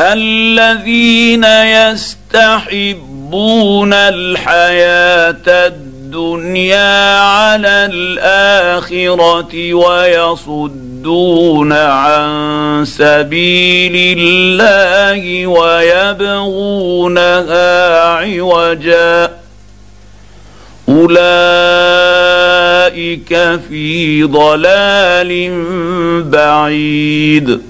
الذين يستحبون الحياة الدنيا على الآخرة ويصدون عن سبيل الله ويبغونها عوجا. أولئك في ضلال بعيد.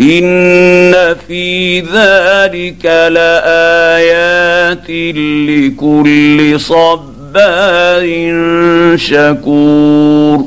ان في ذلك لايات لكل صبار شكور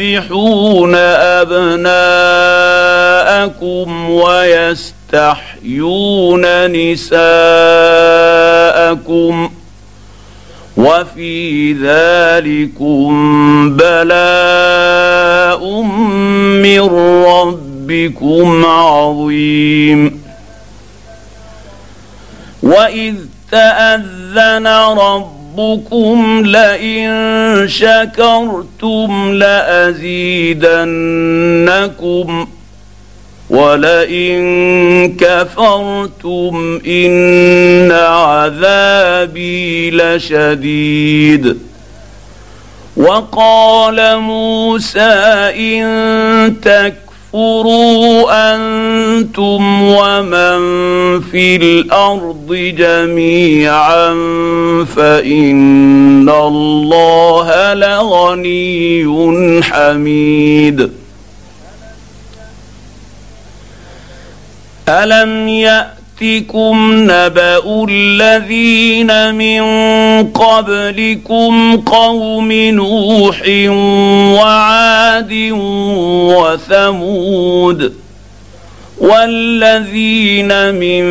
يذبحون أبناءكم ويستحيون نساءكم وفي ذلكم بلاء من ربكم عظيم. وإذ تأذن رب ربكم لئن شكرتم لأزيدنكم ولئن كفرتم إن عذابي لشديد. وقال موسى إن تك تكفروا أنتم ومن في الأرض جميعا فان الله لغني حميد الم يات ياتكم نبا الذين من قبلكم قوم نوح وعاد وثمود والذين من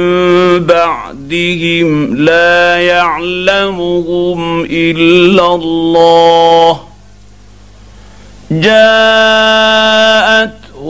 بعدهم لا يعلمهم الا الله جاءت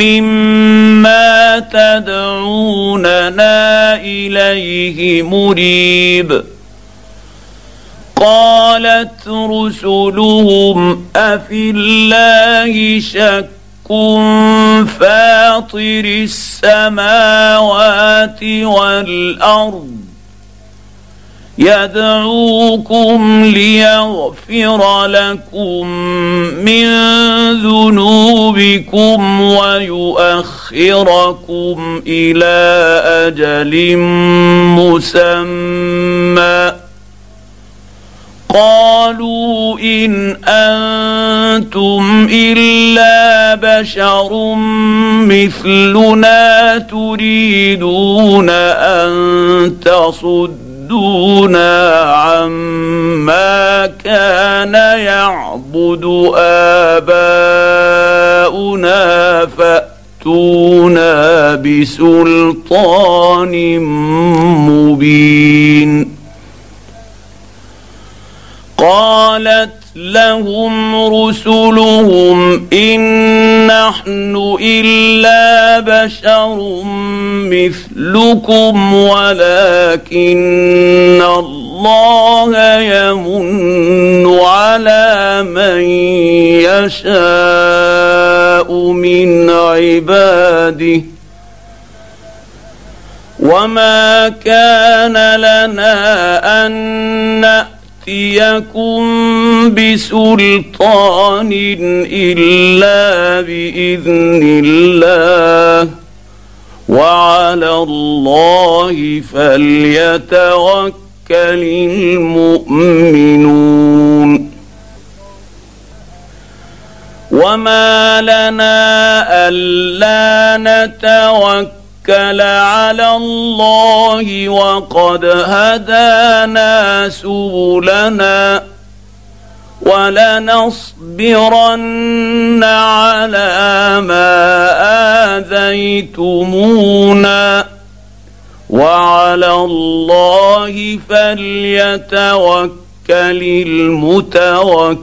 مما تدعوننا اليه مريب قالت رسلهم افي الله شك فاطر السماوات والارض يدعوكم ليغفر لكم من ذنوبكم ويؤخركم إلى أجل مسمى. قالوا إن أنتم إلا بشر مثلنا تريدون أن تصدونا عما كان يعبد آباؤنا فأتونا بسلطان مبين. قالت لهم رسلهم إن نحن إلا بشر مثلكم ولكن الله يمن على من يشاء من عباده وما كان لنا أن نأتي يأتيكم بسلطان إلا بإذن الله وعلى الله فليتوكل المؤمنون وما لنا ألا نتوكل توكل على الله وقد هدانا سبلنا ولنصبرن على ما آذيتمونا وعلى الله فليتوكل المتوكلون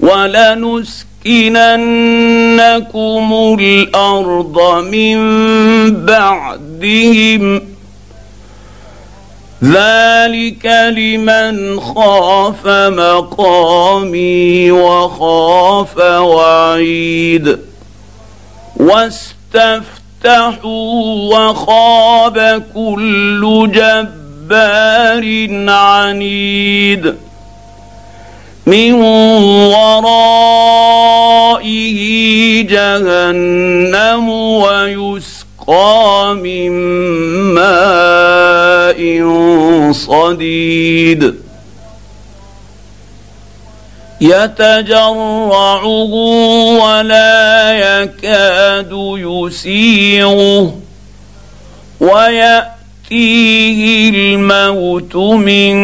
ولنسكننكم الأرض من بعدهم. ذلك لمن خاف مقامي وخاف وعيد. واستفتحوا وخاب كل جبار عنيد. من صديد يتجرعه ولا يكاد يسيغه ويأتي ياتيه الموت من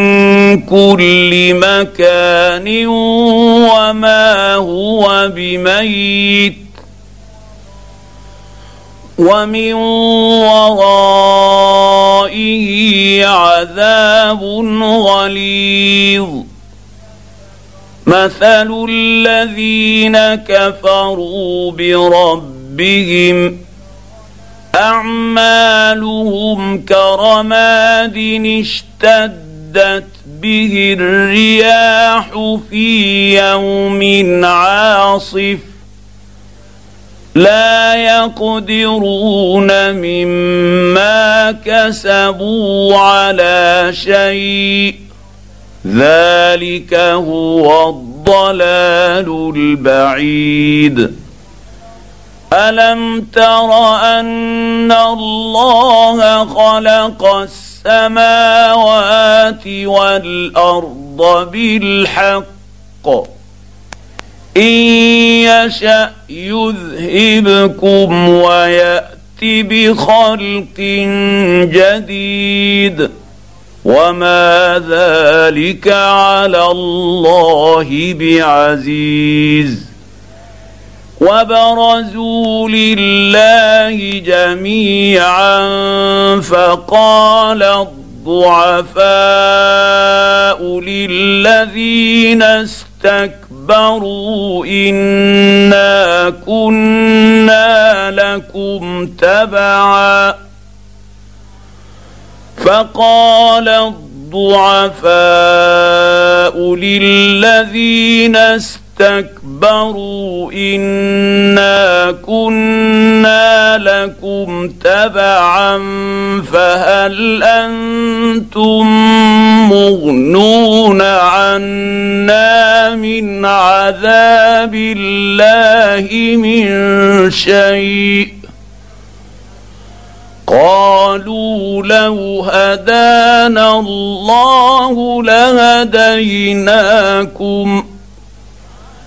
كل مكان وما هو بميت. ومن ورائه عذاب غليظ. مثل الذين كفروا بربهم أعمالهم كرماد اشتدت به الرياح في يوم عاصف. لا يقدرون مما كسبوا على شيء. ذلك هو الضلال البعيد. ألم تر أن الله خلق السماوات والأرض بالحق؟ إن يشأ يذهبكم وياتي بخلق جديد. وما ذلك على الله بعزيز. وبرزوا لله جميعا فقال الضعفاء للذين استكبروا انا كنا لكم تبعا فقال الضعفاء للذين استكبروا إنا كنا لكم تبعا فهل أنتم مغنون عنا من عذاب الله من شيء؟ قالوا لو هدانا الله لهديناكم.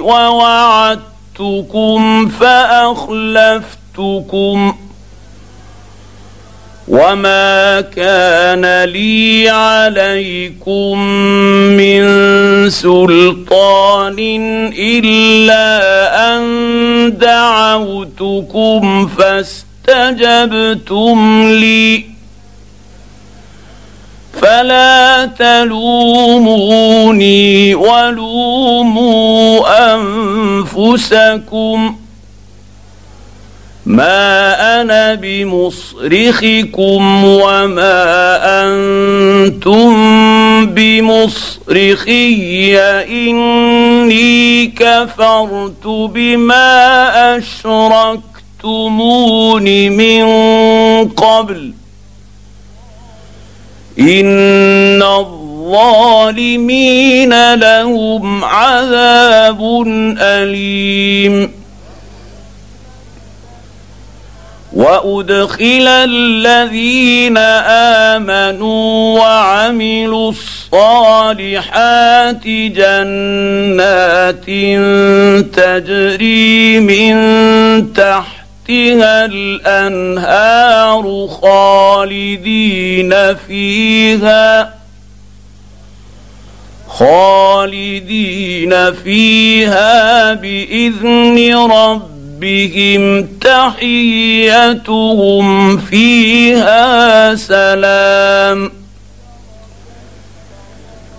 ووعدتكم فأخلفتكم وما كان لي عليكم من سلطان إلا أن دعوتكم فاستجبتم لي فلا تلوموني ولوموا أنفسكم. ما أنا بمصرخكم وما أنتم بمصرخي. إني كفرت بما أشركتمون من قبل. ان الظالمين لهم عذاب اليم وادخل الذين امنوا وعملوا الصالحات جنات تجري من تحتها الأنهار خالدين فيها خالدين فيها بإذن ربهم. تحيتهم فيها سلام.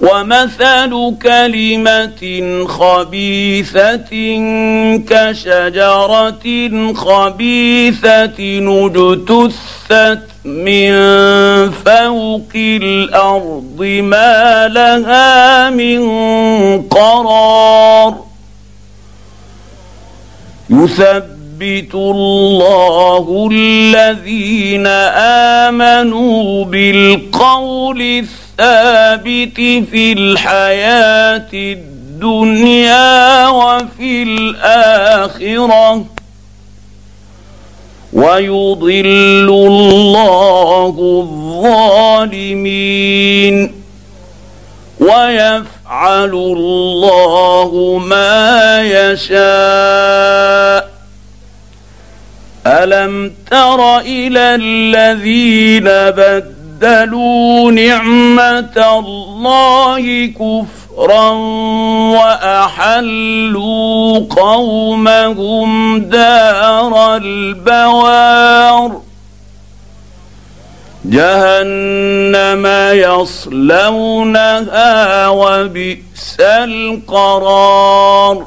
ومثل كلمة خبيثة كشجرة خبيثة اجتثت من فوق الأرض ما لها من قرار. يثبت الله الذين آمنوا بالقول الثابت في الحياة الدنيا وفي الآخرة. ويضل الله الظالمين. ويفعل الله ما يشاء. ألم تر إلى الذين بدلوا نعمة الله كفرا وأحلوا قومهم دار البوار. جهنم يصلونها وبئس القرار.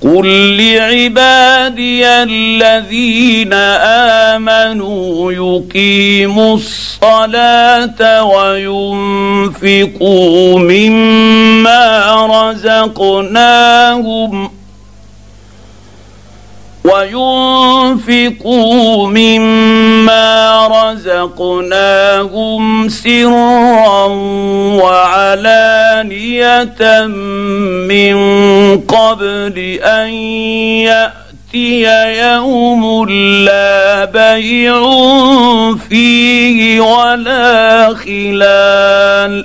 قل لعبادي الذين امنوا يقيموا الصلاه وينفقوا مما رزقناهم وينفقوا مما رزقناهم سرا وعلانيه من قبل ان ياتي يوم لا بيع فيه ولا خلال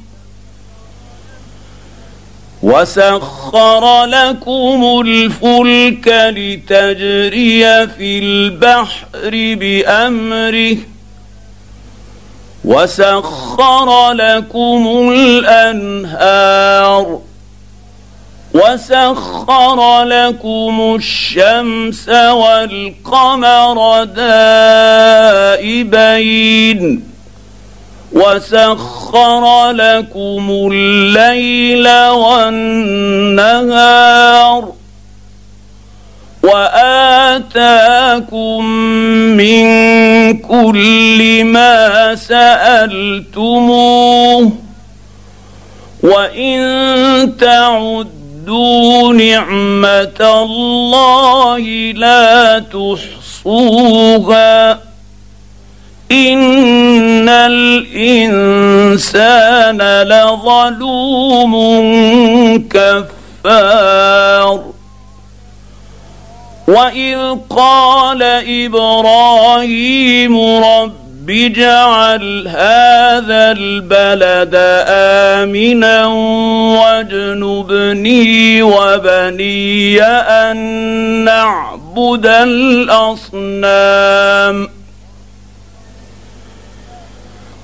وسخر لكم الفلك لتجري في البحر بامره وسخر لكم الانهار وسخر لكم الشمس والقمر دائبين وسخر لكم الليل والنهار واتاكم من كل ما سالتموه وان تعدوا نعمه الله لا تحصوها ان الانسان لظلوم كفار. واذ قال إبراهيم رب اجعل هذا البلد امنا واجنبني وبني ان نعبد الاصنام.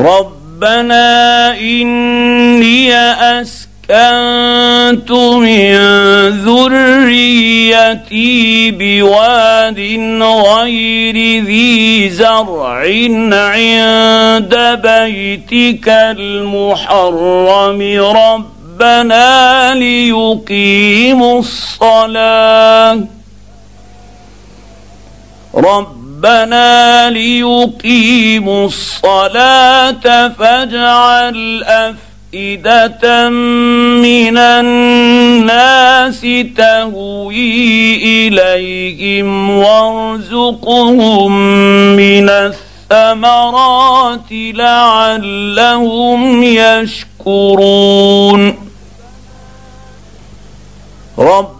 ربنا اني اسكنت من ذريتي بواد غير ذي زرع عند بيتك المحرم ربنا ليقيموا الصلاه رب ربنا ليقيموا الصلاة فاجعل أفئدة من الناس تهوي إليهم وارزقهم من الثمرات لعلهم يشكرون.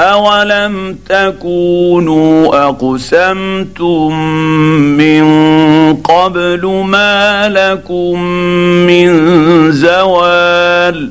اولم تكونوا اقسمتم من قبل ما لكم من زوال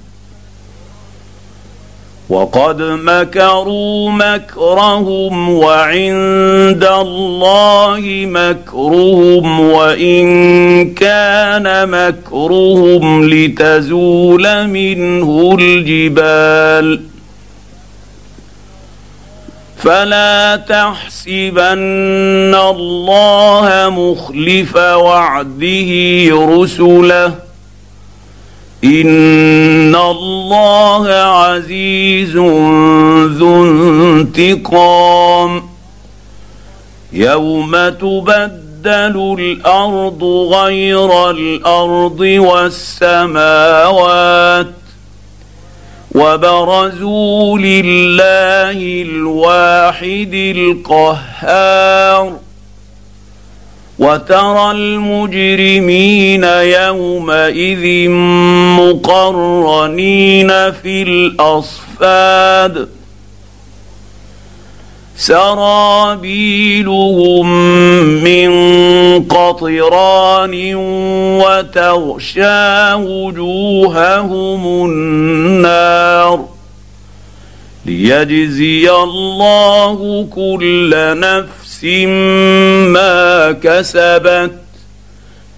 وقد مكروا مكرهم وعند الله مكرهم وإن كان مكرهم لتزول منه الجبال فلا تحسبن الله مخلف وعده رسله ان الله عزيز ذو انتقام يوم تبدل الأرض غير الأرض والسماوات وبرزوا لله الواحد القهار وترى المجرمين يومئذ مقرنين في الأصفاد. سرابيلهم من قطران وتغشى وجوههم النار. ليجزي الله كل نفس ما كسبت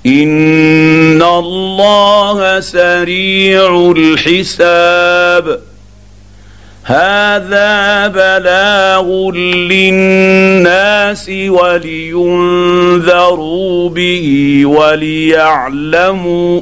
إن الله سريع الحساب هذا بلاغ للناس ولينذروا به وليعلموا